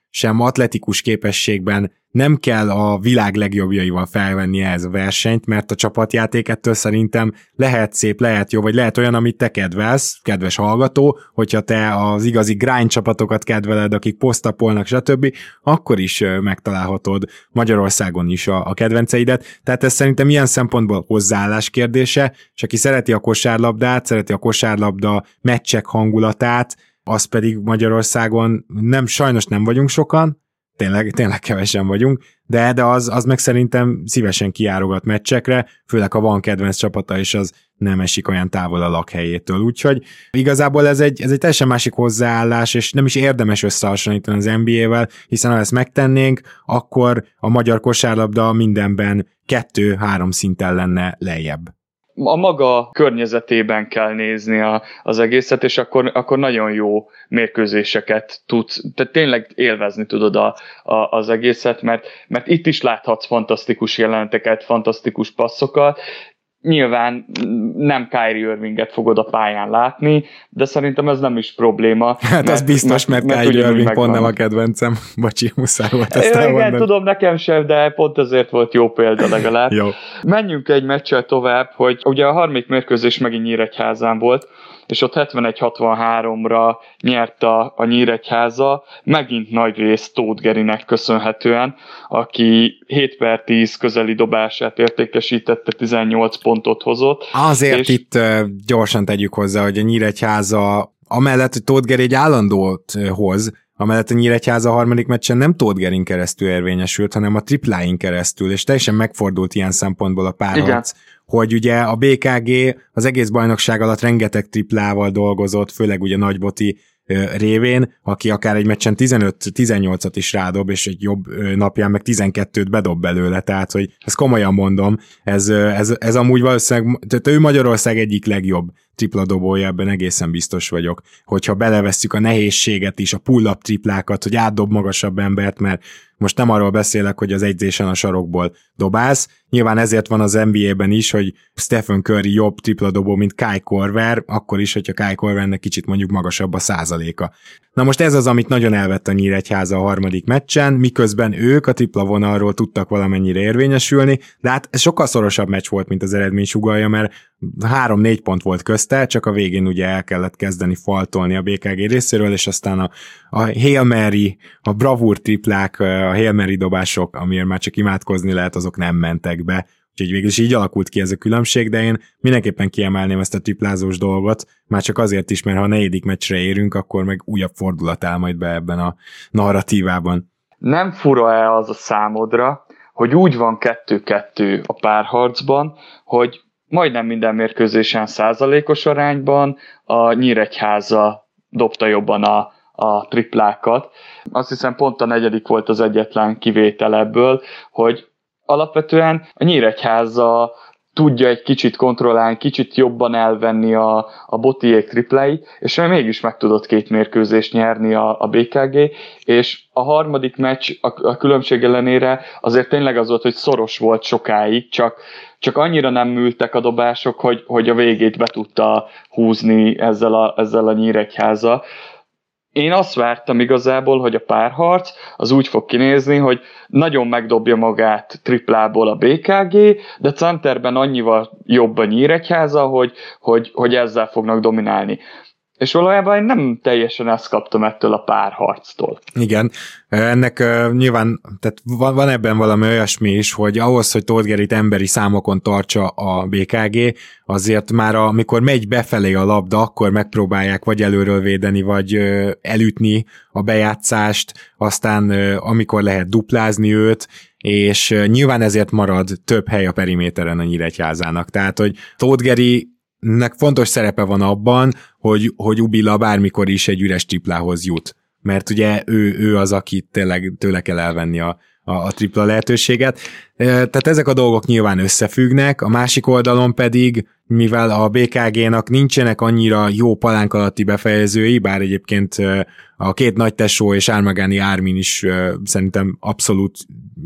sem atletikus képességben nem kell a világ legjobbjaival felvenni ez a versenyt, mert a csapatjáték ettől szerintem lehet szép, lehet jó, vagy lehet olyan, amit te kedvelsz, kedves hallgató, hogyha te az igazi grind csapatokat kedveled, akik posztapolnak, stb., akkor is megtalálhatod Magyarországon is a, a kedvenceidet. Tehát ez szerintem ilyen szempontból hozzáállás kérdése, és aki szereti a kosárlabdát, szereti a kosárlabda meccsek hangulatát, az pedig Magyarországon nem, sajnos nem vagyunk sokan, tényleg, tényleg kevesen vagyunk, de, de az, az meg szerintem szívesen kiárogat meccsekre, főleg ha van kedvenc csapata, és az nem esik olyan távol a lakhelyétől. Úgyhogy igazából ez egy, ez egy teljesen másik hozzáállás, és nem is érdemes összehasonlítani az NBA-vel, hiszen ha ezt megtennénk, akkor a magyar kosárlabda mindenben kettő-három szinten lenne lejjebb a maga környezetében kell nézni a, az egészet, és akkor, akkor nagyon jó mérkőzéseket tudsz, tehát tényleg élvezni tudod a, a, az egészet, mert, mert itt is láthatsz fantasztikus jeleneteket, fantasztikus passzokat, Nyilván nem Kyrie Irvinget fogod a pályán látni, de szerintem ez nem is probléma. (laughs) Hát mert, az biztos, mert, mert, mert Kyrie Irving pont nem a kedvencem. (laughs) Bocsi, muszáj volt ezt Igen, elmondani. tudom, nekem sem, de pont ezért volt jó példa legalább. (laughs) jó. Menjünk egy meccsel tovább, hogy ugye a harmadik mérkőzés megint Nyíregyházán volt, és ott 71-63-ra nyert a, a Nyíregyháza, megint nagy rész Tóth Gerinek köszönhetően, aki 7 per 10 közeli dobását értékesítette, 18 pontot hozott. Azért és... itt gyorsan tegyük hozzá, hogy a Nyíregyháza amellett, hogy Tóth Geri egy állandót hoz, amellett a Nyíregyháza harmadik meccsen nem Tóth Gerin keresztül érvényesült, hanem a tripláin keresztül, és teljesen megfordult ilyen szempontból a párharc, hogy ugye a BKG az egész bajnokság alatt rengeteg triplával dolgozott, főleg ugye Nagyboti révén, aki akár egy meccsen 15-18-at is rádob, és egy jobb napján meg 12-t bedob belőle, tehát hogy ezt komolyan mondom, ez, ez, ez amúgy valószínűleg, tehát ő Magyarország egyik legjobb tripla dobója, ebben egészen biztos vagyok, hogyha belevesszük a nehézséget is, a pull-up triplákat, hogy átdob magasabb embert, mert most nem arról beszélek, hogy az egyzésen a sarokból dobálsz, nyilván ezért van az NBA-ben is, hogy Stephen Curry jobb tripla dobó, mint Kai Korver, akkor is, hogyha Kai Korvernek kicsit mondjuk magasabb a százaléka. Na most ez az, amit nagyon elvett a Nyíregyháza a harmadik meccsen, miközben ők a tripla vonalról tudtak valamennyire érvényesülni, de hát ez sokkal szorosabb meccs volt, mint az eredmény sugalja, mert 3-4 pont volt közte, csak a végén ugye el kellett kezdeni faltolni a BKG részéről, és aztán a, a Hail Mary, a bravúr triplák, a Hail Mary dobások, amiért már csak imádkozni lehet, azok nem mentek be. Úgyhogy végül is így alakult ki ez a különbség, de én mindenképpen kiemelném ezt a triplázós dolgot, már csak azért is, mert ha a negyedik meccsre érünk, akkor meg újabb fordulat áll majd be ebben a narratívában. Nem fura-e az a számodra, hogy úgy van kettő-kettő a párharcban, hogy majdnem minden mérkőzésen százalékos arányban a Nyíregyháza dobta jobban a, a triplákat. Azt hiszem pont a negyedik volt az egyetlen kivétel ebből, hogy alapvetően a Nyíregyháza tudja egy kicsit kontrollálni, kicsit jobban elvenni a, a botiék triplei, és mégis meg tudott két mérkőzést nyerni a, a BKG, és a harmadik meccs a, a különbség ellenére azért tényleg az volt, hogy szoros volt sokáig, csak, csak annyira nem műltek a dobások, hogy, hogy a végét be tudta húzni ezzel a, ezzel a nyíregyháza. Én azt vártam igazából, hogy a párharc az úgy fog kinézni, hogy nagyon megdobja magát triplából a BKG, de centerben annyival jobb a nyíregyháza, hogy, hogy, hogy ezzel fognak dominálni. És valójában én nem teljesen ezt kaptam ettől a párharctól. Igen, ennek nyilván, tehát van, van ebben valami olyasmi is, hogy ahhoz, hogy Tóth emberi számokon tartsa a BKG, azért már amikor megy befelé a labda, akkor megpróbálják vagy előről védeni, vagy elütni a bejátszást, aztán amikor lehet duplázni őt, és nyilván ezért marad több hely a periméteren a Nyíregyházának. Tehát, hogy Tóth nek fontos szerepe van abban, hogy, hogy Ubilla bármikor is egy üres triplához jut. Mert ugye ő, ő az, aki tényleg tőle kell elvenni a, a, a tripla lehetőséget. Tehát ezek a dolgok nyilván összefüggnek, a másik oldalon pedig, mivel a BKG-nak nincsenek annyira jó palánk alatti befejezői, bár egyébként a két nagy tesó és Ármagáni Ármin is szerintem abszolút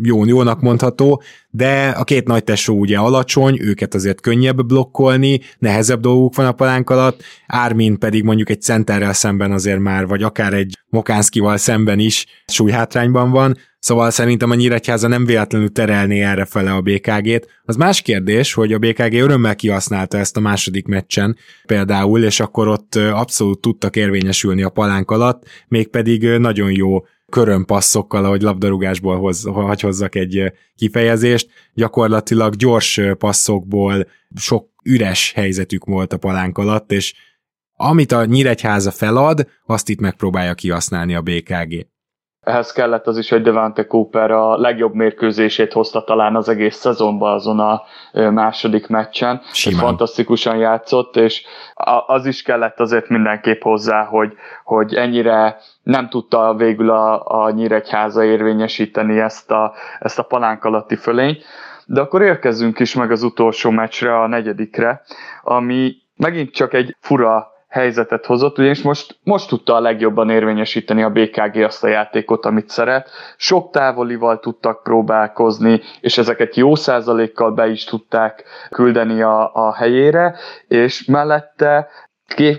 jó, jónak mondható, de a két nagy tesó ugye alacsony, őket azért könnyebb blokkolni, nehezebb dolguk van a palánk alatt, Ármin pedig mondjuk egy centerrel szemben azért már, vagy akár egy Mokánszkival szemben is súlyhátrányban van, Szóval szerintem a Nyíregyháza nem véletlenül terelné erre fele a BKG-t. Az más kérdés, hogy a BKG örömmel kihasználta ezt a második meccsen például, és akkor ott abszolút tudtak érvényesülni a palánk alatt, mégpedig nagyon jó körömpasszokkal, ahogy labdarúgásból hoz, hagy hozzak egy kifejezést, gyakorlatilag gyors passzokból sok üres helyzetük volt a palánk alatt, és amit a Nyíregyháza felad, azt itt megpróbálja kihasználni a BKG ehhez kellett az is, hogy Devante Cooper a legjobb mérkőzését hozta talán az egész szezonban azon a második meccsen. Simán. Fantasztikusan játszott, és az is kellett azért mindenképp hozzá, hogy, hogy ennyire nem tudta végül a, a Nyíregyháza érvényesíteni ezt a, ezt a palánk alatti fölényt. De akkor érkezzünk is meg az utolsó meccsre, a negyedikre, ami megint csak egy fura helyzetet hozott, ugyanis most, most tudta a legjobban érvényesíteni a BKG azt a játékot, amit szeret. Sok távolival tudtak próbálkozni, és ezeket jó százalékkal be is tudták küldeni a, a helyére, és mellette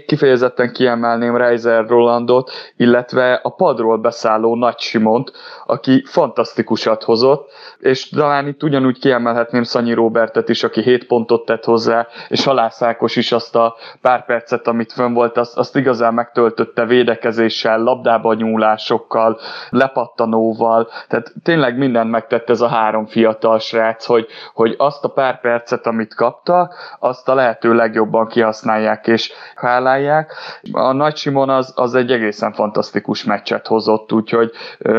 kifejezetten kiemelném Reiser Rolandot, illetve a padról beszálló Nagy Simont, aki fantasztikusat hozott, és talán itt ugyanúgy kiemelhetném Szanyi Robertet is, aki 7 pontot tett hozzá, és Halász is azt a pár percet, amit fönn volt, azt, azt igazán megtöltötte védekezéssel, labdába nyúlásokkal, lepattanóval, tehát tényleg mindent megtett ez a három fiatal srác, hogy, hogy azt a pár percet, amit kapta, azt a lehető legjobban kihasználják, és hálálják. A Nagy Simon az, az egy egészen fantasztikus meccset hozott, úgyhogy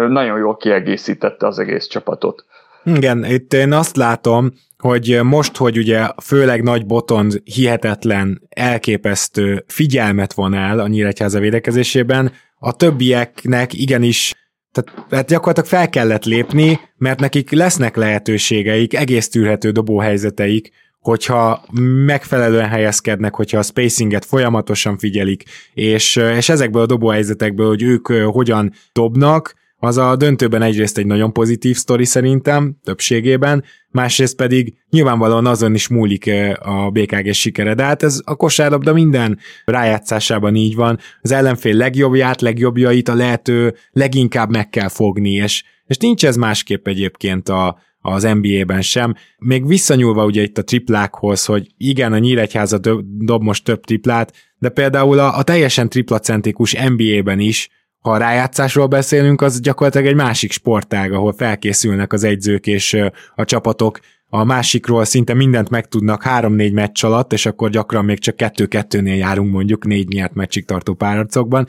nagyon jól kiegészítette az egész csapatot. Igen, itt én azt látom, hogy most, hogy ugye főleg nagy botond hihetetlen, elképesztő figyelmet von el a Nyíregyháza védekezésében, a többieknek igenis tehát hát gyakorlatilag fel kellett lépni, mert nekik lesznek lehetőségeik, egész tűrhető dobóhelyzeteik, hogyha megfelelően helyezkednek, hogyha a spacinget folyamatosan figyelik, és, és ezekből a dobóhelyzetekből, hogy ők hogyan dobnak, az a döntőben egyrészt egy nagyon pozitív sztori szerintem, többségében, másrészt pedig nyilvánvalóan azon is múlik a BKG sikere, de hát ez a kosárlabda minden rájátszásában így van, az ellenfél legjobbját, legjobbjait a lehető leginkább meg kell fogni, és, és nincs ez másképp egyébként a, az NBA-ben sem. Még visszanyúlva ugye itt a triplákhoz, hogy igen, a Nyíregyháza dob most több triplát, de például a, a teljesen triplacentrikus NBA-ben is, ha a rájátszásról beszélünk, az gyakorlatilag egy másik sportág, ahol felkészülnek az egyzők és a csapatok, a másikról szinte mindent megtudnak három-négy meccs alatt, és akkor gyakran még csak kettő-kettőnél járunk mondjuk négy nyert meccsig tartó párharcokban.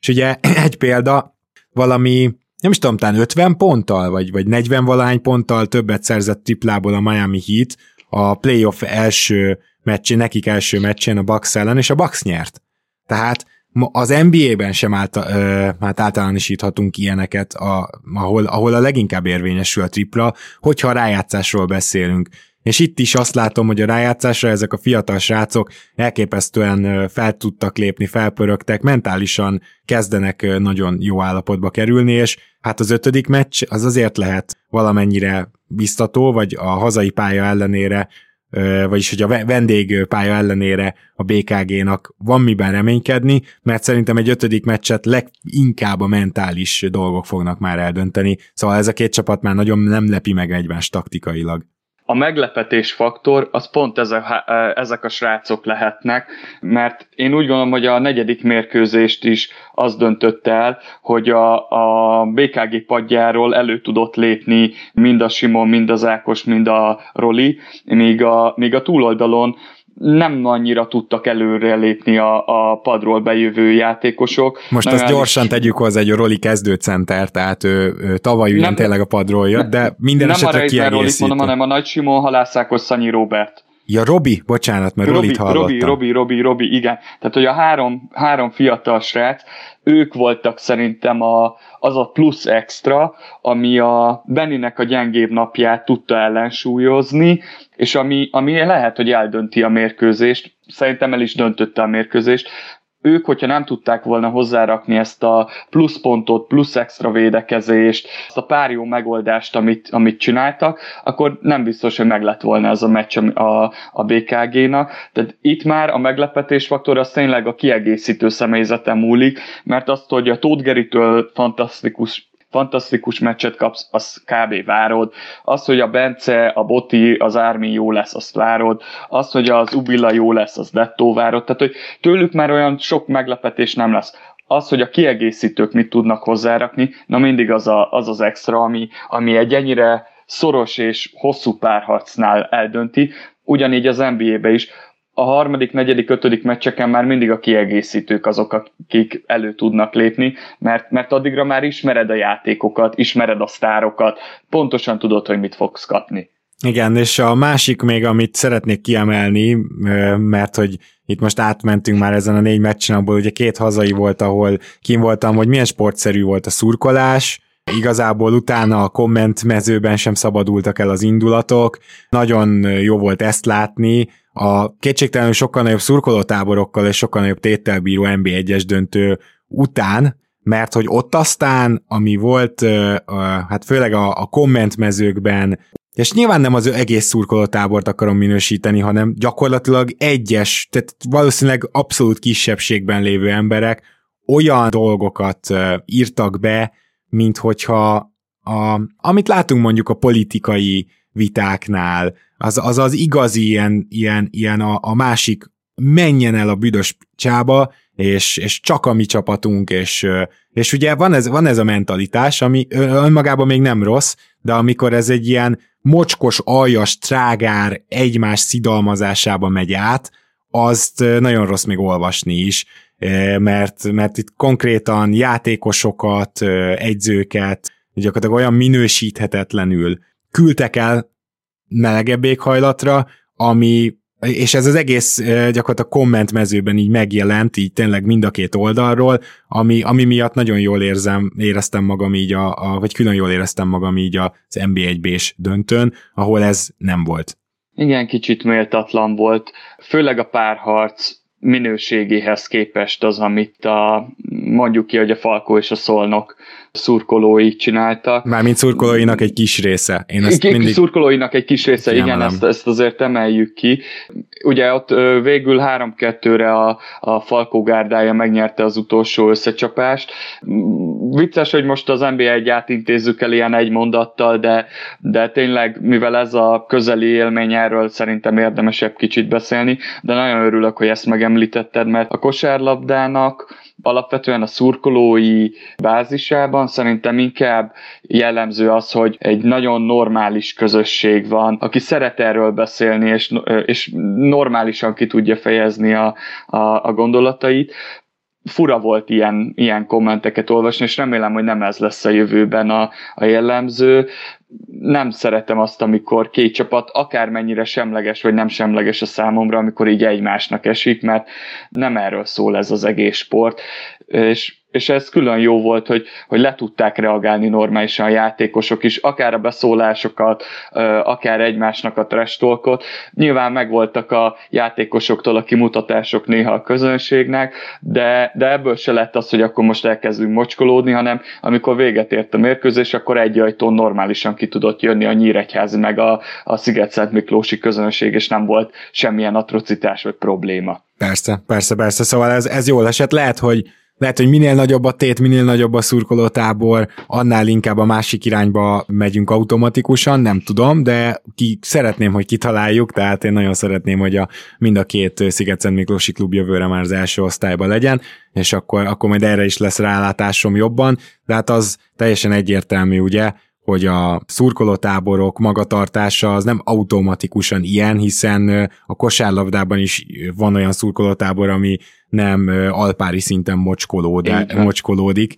És ugye (clears throat) egy példa, valami nem is tudom, talán 50 ponttal, vagy, vagy 40 valány ponttal többet szerzett triplából a Miami Heat a playoff első meccsén, nekik első meccsén a Bucks ellen, és a Bucks nyert. Tehát az NBA-ben sem által, ö, hát általánosíthatunk ilyeneket, a, ahol, ahol a leginkább érvényesül a tripla, hogyha a rájátszásról beszélünk. És itt is azt látom, hogy a rájátszásra ezek a fiatal srácok elképesztően fel tudtak lépni, felpörögtek, mentálisan kezdenek nagyon jó állapotba kerülni, és hát az ötödik meccs az azért lehet valamennyire biztató, vagy a hazai pálya ellenére vagyis hogy a vendégpálya ellenére a BKG-nak van miben reménykedni, mert szerintem egy ötödik meccset leginkább a mentális dolgok fognak már eldönteni, szóval ez a két csapat már nagyon nem lepi meg egymást taktikailag a meglepetés faktor, az pont ezek, ezek a srácok lehetnek, mert én úgy gondolom, hogy a negyedik mérkőzést is az döntött el, hogy a, a BKG padjáról elő tudott lépni mind a Simon, mind az Ákos, mind a Roli, míg a, míg a túloldalon nem annyira tudtak előre lépni a, a padról bejövő játékosok. Most azt gyorsan is... tegyük hozzá, egy Roli kezdőcenter, tehát ő, ő tavaly ugyan nem, tényleg a padról jött, de minden nem esetre kiegészítő. Nem a Rolit mondom, hanem a Nagy Simon, Halászákos, Szanyi Robert. Ja, Robi, bocsánat, mert Robi, Rolit hallottam. Robi, Robi, Robi, Robi, igen. Tehát, hogy a három, három fiatal srác, ők voltak szerintem a, az a plusz extra, ami a Beninek a gyengébb napját tudta ellensúlyozni, és ami, ami lehet, hogy eldönti a mérkőzést, szerintem el is döntötte a mérkőzést, ők, hogyha nem tudták volna hozzárakni ezt a pluszpontot, plusz extra védekezést, ezt a pár jó megoldást, amit, amit csináltak, akkor nem biztos, hogy meg lett volna ez a meccs a, a BKG-nak. Tehát itt már a meglepetés faktor az tényleg a kiegészítő személyzete múlik, mert azt, hogy a Tóth Geritől fantasztikus fantasztikus meccset kapsz, az kb. várod. Az, hogy a Bence, a Boti, az Ármi jó lesz, azt várod. Az, hogy az Ubilla jó lesz, az Dettó várod. Tehát, hogy tőlük már olyan sok meglepetés nem lesz az, hogy a kiegészítők mit tudnak hozzárakni, na mindig az a, az, az extra, ami, ami egy ennyire szoros és hosszú párharcnál eldönti, ugyanígy az NBA-be is a harmadik, negyedik, ötödik meccseken már mindig a kiegészítők azok, akik elő tudnak lépni, mert, mert addigra már ismered a játékokat, ismered a sztárokat, pontosan tudod, hogy mit fogsz kapni. Igen, és a másik még, amit szeretnék kiemelni, mert hogy itt most átmentünk már ezen a négy meccsen, abból ugye két hazai volt, ahol kim voltam, hogy milyen sportszerű volt a szurkolás, Igazából utána a kommentmezőben sem szabadultak el az indulatok, nagyon jó volt ezt látni, a kétségtelenül sokkal nagyobb szurkolótáborokkal és sokkal nagyobb téttel bíró NB1-es döntő után, mert hogy ott aztán, ami volt, hát főleg a, a kommentmezőkben, és nyilván nem az egész szurkolótábort akarom minősíteni, hanem gyakorlatilag egyes, tehát valószínűleg abszolút kisebbségben lévő emberek olyan dolgokat írtak be, mint hogyha a, amit látunk mondjuk a politikai vitáknál, az az, az igazi ilyen, ilyen, ilyen a, a másik menjen el a büdös csába, és, és csak a mi csapatunk, és, és ugye van ez, van ez a mentalitás, ami önmagában még nem rossz, de amikor ez egy ilyen mocskos, aljas, trágár egymás szidalmazásába megy át, azt nagyon rossz még olvasni is, mert, mert itt konkrétan játékosokat, egyzőket, gyakorlatilag olyan minősíthetetlenül küldtek el melegebb éghajlatra, ami és ez az egész gyakorlatilag kommentmezőben így megjelent, így tényleg mind a két oldalról, ami, ami miatt nagyon jól érzem, éreztem magam így, a, a, vagy külön jól éreztem magam így az NB1-B-s döntőn, ahol ez nem volt. Igen, kicsit méltatlan volt, főleg a párharc minőségéhez képest az, amit a, mondjuk ki, hogy a Falkó és a Szolnok szurkolói csináltak. Mármint szurkolóinak egy kis része. Én ezt mindig... Szurkolóinak egy kis része, igen, ezt, ezt azért emeljük ki. Ugye ott végül 3-2-re a, a Falkó gárdája megnyerte az utolsó összecsapást. Vicces, hogy most az NBA egy átintézzük el ilyen egy mondattal, de, de tényleg, mivel ez a közeli élmény, erről szerintem érdemesebb kicsit beszélni, de nagyon örülök, hogy ezt megemlítetted, mert a kosárlabdának alapvetően a szurkolói bázisában szerintem inkább jellemző az, hogy egy nagyon normális közösség van, aki szeret erről beszélni, és, és normálisan ki tudja fejezni a, a, a gondolatait fura volt ilyen, ilyen kommenteket olvasni, és remélem, hogy nem ez lesz a jövőben a, a jellemző. Nem szeretem azt, amikor két csapat akármennyire semleges vagy nem semleges a számomra, amikor így egymásnak esik, mert nem erről szól ez az egész sport. És és ez külön jó volt, hogy, hogy le tudták reagálni normálisan a játékosok is, akár a beszólásokat, akár egymásnak a trestolkot. Nyilván megvoltak a játékosoktól a kimutatások néha a közönségnek, de, de ebből se lett az, hogy akkor most elkezdünk mocskolódni, hanem amikor véget ért a mérkőzés, akkor egy ajtón normálisan ki tudott jönni a Nyíregyház meg a, a Sziget-Szent Miklósi közönség, és nem volt semmilyen atrocitás vagy probléma. Persze, persze, persze, szóval ez, ez jól esett. Lehet, hogy lehet, hogy minél nagyobb a tét, minél nagyobb a szurkolótábor, annál inkább a másik irányba megyünk automatikusan, nem tudom, de ki szeretném, hogy kitaláljuk, tehát én nagyon szeretném, hogy a, mind a két Sziget-Szent Miklósi klub jövőre már az első osztályban legyen, és akkor, akkor majd erre is lesz rálátásom jobban, de hát az teljesen egyértelmű, ugye, hogy a szurkolótáborok magatartása az nem automatikusan ilyen, hiszen a kosárlabdában is van olyan szurkolótábor, ami nem alpári szinten mocskolód, mocskolódik,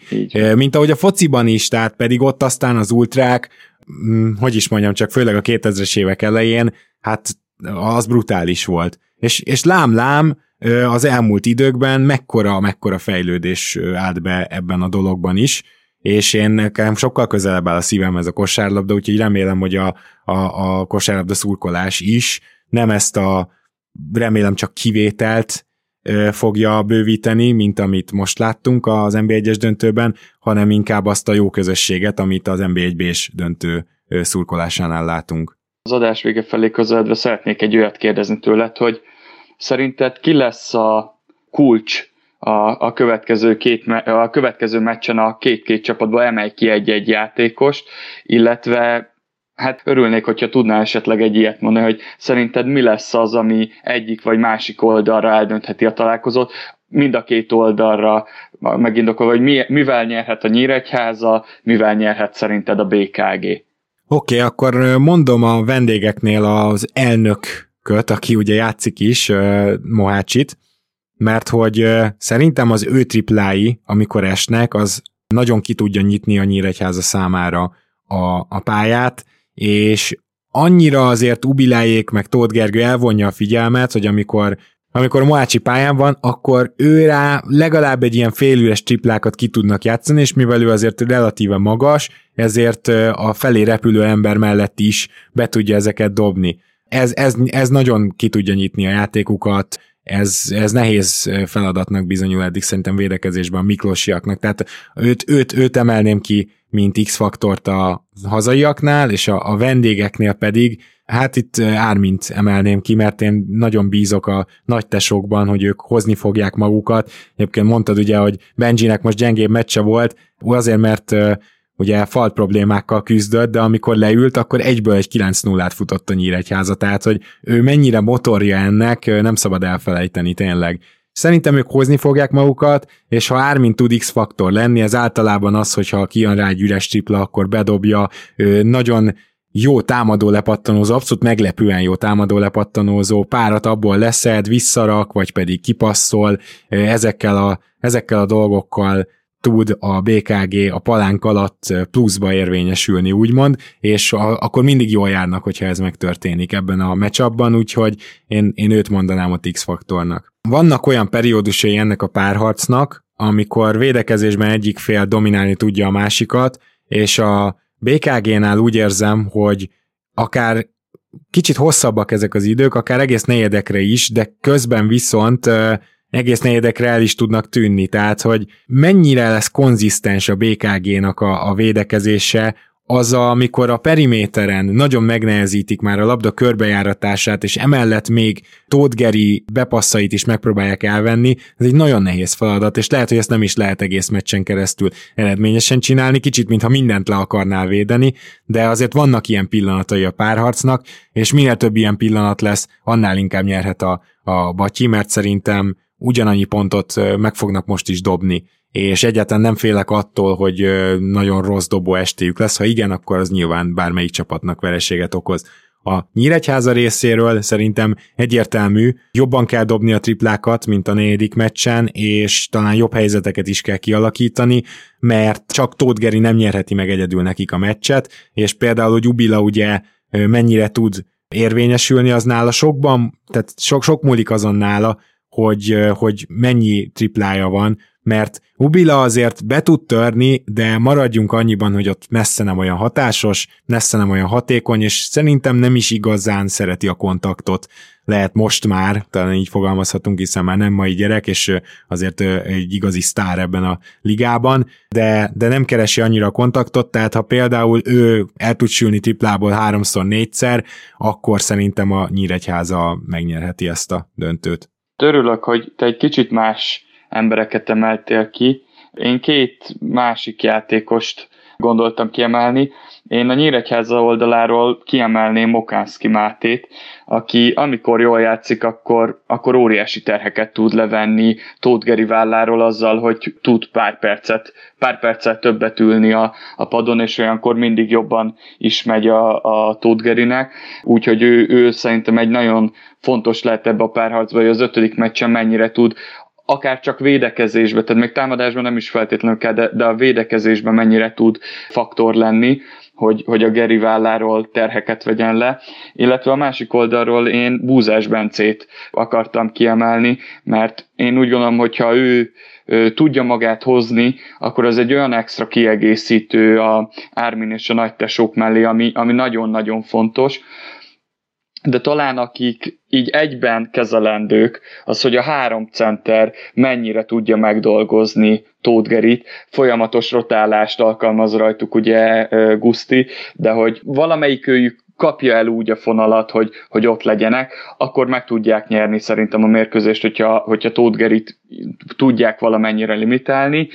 mint ahogy a fociban is, tehát pedig ott aztán az ultrák, mm, hogy is mondjam, csak főleg a 2000-es évek elején, hát az brutális volt. És, és lám-lám, az elmúlt időkben mekkora, mekkora fejlődés állt be ebben a dologban is, és én nekem sokkal közelebb áll a szívem ez a kosárlabda, úgyhogy remélem, hogy a, a, a kosárlabda szurkolás is nem ezt a remélem csak kivételt fogja bővíteni, mint amit most láttunk az NB1-es döntőben, hanem inkább azt a jó közösséget, amit az NB1-B-s döntő szurkolásánál látunk. Az adás vége felé közeledve szeretnék egy olyat kérdezni tőled, hogy szerinted ki lesz a kulcs a, a, következő két, a következő meccsen a két-két csapatból emelj ki egy-egy játékost, illetve hát örülnék, hogyha tudnál esetleg egy ilyet mondani, hogy szerinted mi lesz az, ami egyik vagy másik oldalra eldöntheti a találkozót, mind a két oldalra megindokolva, hogy mi, mivel nyerhet a Nyíregyháza, mivel nyerhet szerinted a BKG. Oké, okay, akkor mondom a vendégeknél az elnököt, aki ugye játszik is, Mohácsit, mert hogy szerintem az ő triplái, amikor esnek, az nagyon ki tudja nyitni a Nyíregyháza számára a, a pályát, és annyira azért Ubilájék meg Tóth Gergő elvonja a figyelmet, hogy amikor amikor Moácsi pályán van, akkor ő rá legalább egy ilyen félüres triplákat ki tudnak játszani, és mivel ő azért relatíve magas, ezért a felé repülő ember mellett is be tudja ezeket dobni. Ez, ez, ez nagyon ki tudja nyitni a játékukat, ez, ez nehéz feladatnak bizonyul eddig szerintem védekezésben a Miklósiaknak, tehát őt, őt, őt emelném ki, mint X-faktort a hazaiaknál, és a, a vendégeknél pedig, hát itt Ármint emelném ki, mert én nagyon bízok a nagy tesókban, hogy ők hozni fogják magukat. Egyébként mondtad ugye, hogy Benjinek most gyengébb meccse volt, azért, mert ugye falt problémákkal küzdött, de amikor leült, akkor egyből egy 9-0-át futott a Nyíregyháza, tehát hogy ő mennyire motorja ennek, nem szabad elfelejteni tényleg. Szerintem ők hozni fogják magukat, és ha Ármin tud X-faktor lenni, ez általában az, hogyha kijön rá egy üres tripla, akkor bedobja, nagyon jó támadó lepattanózó, abszolút meglepően jó támadó lepattanózó, párat abból leszed, visszarak, vagy pedig kipasszol, ezekkel a, ezekkel a dolgokkal tud a BKG a palánk alatt pluszba érvényesülni, úgymond, és a, akkor mindig jól járnak, hogyha ez megtörténik ebben a meccsabban, úgyhogy én, én őt mondanám a X-faktornak. Vannak olyan periódusai ennek a párharcnak, amikor védekezésben egyik fél dominálni tudja a másikat, és a BKG-nál úgy érzem, hogy akár kicsit hosszabbak ezek az idők, akár egész negyedekre is, de közben viszont egész negyedekre el is tudnak tűnni, tehát hogy mennyire lesz konzisztens a BKG-nak a, a védekezése, az, a, amikor a periméteren nagyon megnehezítik már a labda körbejáratását, és emellett még Tótgeri bepasszait is megpróbálják elvenni, ez egy nagyon nehéz feladat, és lehet, hogy ezt nem is lehet egész meccsen keresztül eredményesen csinálni, kicsit, mintha mindent le akarnál védeni, de azért vannak ilyen pillanatai a párharcnak, és minél több ilyen pillanat lesz, annál inkább nyerhet a, a Batyi, mert szerintem ugyanannyi pontot meg fognak most is dobni, és egyáltalán nem félek attól, hogy nagyon rossz dobó estéjük lesz, ha igen, akkor az nyilván bármelyik csapatnak vereséget okoz. A Nyíregyháza részéről szerintem egyértelmű, jobban kell dobni a triplákat, mint a negyedik meccsen, és talán jobb helyzeteket is kell kialakítani, mert csak Tóth Geri nem nyerheti meg egyedül nekik a meccset, és például, hogy Ubila ugye mennyire tud érvényesülni, az nála sokban, tehát sok, sok múlik azon nála, hogy, hogy mennyi triplája van, mert Ubila azért be tud törni, de maradjunk annyiban, hogy ott messze nem olyan hatásos, messze nem olyan hatékony, és szerintem nem is igazán szereti a kontaktot. Lehet most már, talán így fogalmazhatunk, hiszen már nem mai gyerek, és azért egy igazi sztár ebben a ligában, de, de nem keresi annyira a kontaktot, tehát ha például ő el tud sülni triplából háromszor, négyszer, akkor szerintem a Nyíregyháza megnyerheti ezt a döntőt. Törülök, hogy te egy kicsit más embereket emeltél ki. Én két másik játékost gondoltam kiemelni. Én a Nyíregyháza oldaláról kiemelném Mokánszki Mátét, aki amikor jól játszik, akkor, akkor óriási terheket tud levenni Tóth Geri válláról azzal, hogy tud pár percet, pár percet többet ülni a, a padon, és olyankor mindig jobban is megy a, a Tóth Gerinek. Úgyhogy ő, ő szerintem egy nagyon fontos lehet ebbe a párharcba, hogy az ötödik meccsen mennyire tud akár csak védekezésben, tehát még támadásban nem is feltétlenül kell, de, de a védekezésben mennyire tud faktor lenni, hogy, hogy a Geri válláról terheket vegyen le, illetve a másik oldalról én Búzás Bencét akartam kiemelni, mert én úgy gondolom, hogyha ő, ő tudja magát hozni, akkor az egy olyan extra kiegészítő a Ármin és a nagytesók mellé, ami, ami nagyon-nagyon fontos, de talán akik így egyben kezelendők, az, hogy a három center mennyire tudja megdolgozni Tóth Gerit, folyamatos rotálást alkalmaz rajtuk ugye Gusti, de hogy valamelyik őjük kapja el úgy a fonalat, hogy, hogy ott legyenek, akkor meg tudják nyerni szerintem a mérkőzést, hogyha, hogyha Tóth Gerit tudják valamennyire limitálni.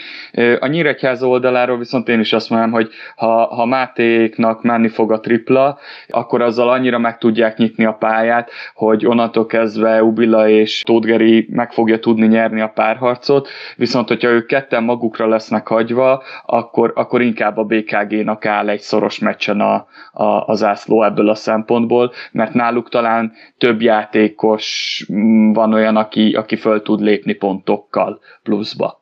A Nyíregyháza oldaláról viszont én is azt mondom, hogy ha, ha Mátéknak menni fog a tripla, akkor azzal annyira meg tudják nyitni a pályát, hogy onnantól kezdve Ubila és Tótgeri meg fogja tudni nyerni a párharcot, viszont hogyha ők ketten magukra lesznek hagyva, akkor, akkor inkább a BKG-nak áll egy szoros meccsen a, a, az ászló ebből a szempontból, mert náluk talán több játékos mm, van olyan, aki, aki föl tud lépni pontokkal pluszba.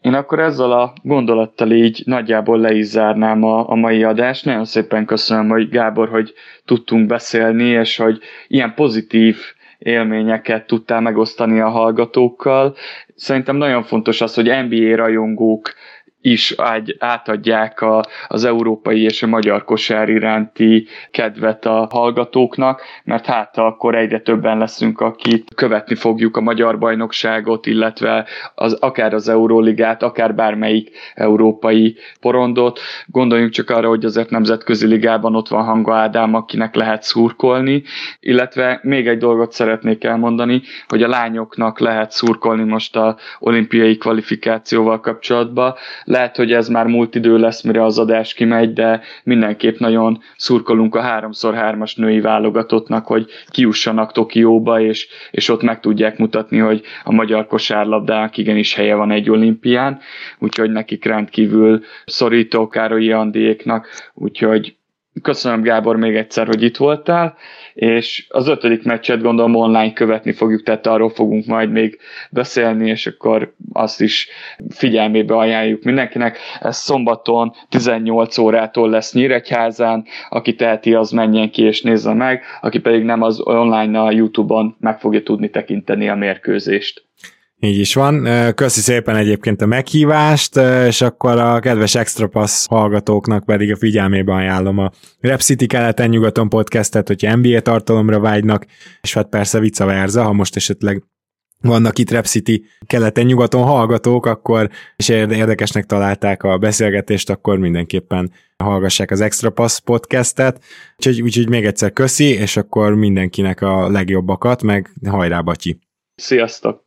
Én akkor ezzel a gondolattal így nagyjából le is zárnám a, a mai adást. Nagyon szépen köszönöm, hogy Gábor, hogy tudtunk beszélni, és hogy ilyen pozitív élményeket tudtál megosztani a hallgatókkal. Szerintem nagyon fontos az, hogy NBA rajongók is átadják a, az európai és a magyar kosár iránti kedvet a hallgatóknak, mert hát akkor egyre többen leszünk, akik követni fogjuk a magyar bajnokságot, illetve az, akár az Euróligát, akár bármelyik európai porondot. Gondoljunk csak arra, hogy azért nemzetközi ligában ott van Hanga Ádám, akinek lehet szurkolni, illetve még egy dolgot szeretnék elmondani, hogy a lányoknak lehet szurkolni most a olimpiai kvalifikációval kapcsolatban lehet, hogy ez már múlt idő lesz, mire az adás kimegy, de mindenképp nagyon szurkolunk a 3x3-as női válogatottnak, hogy kiussanak Tokióba, és, és ott meg tudják mutatni, hogy a magyar kosárlabdának igenis helye van egy olimpián, úgyhogy nekik rendkívül szorító Károlyi Andiéknak, úgyhogy köszönöm Gábor még egyszer, hogy itt voltál, és az ötödik meccset gondolom online követni fogjuk, tehát arról fogunk majd még beszélni, és akkor azt is figyelmébe ajánljuk mindenkinek. Ez szombaton 18 órától lesz Nyíregyházán, aki teheti, az menjen ki és nézze meg, aki pedig nem, az online a Youtube-on meg fogja tudni tekinteni a mérkőzést. Így is van. Köszi szépen egyébként a meghívást, és akkor a kedves Extra Pass hallgatóknak pedig a figyelmébe ajánlom a Rep City keleten-nyugaton podcastet, hogyha NBA tartalomra vágynak, és hát persze vice versa, ha most esetleg vannak itt Rep City keleten-nyugaton hallgatók, akkor és érdekesnek találták a beszélgetést, akkor mindenképpen hallgassák az Extra Pass podcastet. Úgyhogy, úgyhogy még egyszer köszi, és akkor mindenkinek a legjobbakat, meg hajrá, Batyi! Sziasztok!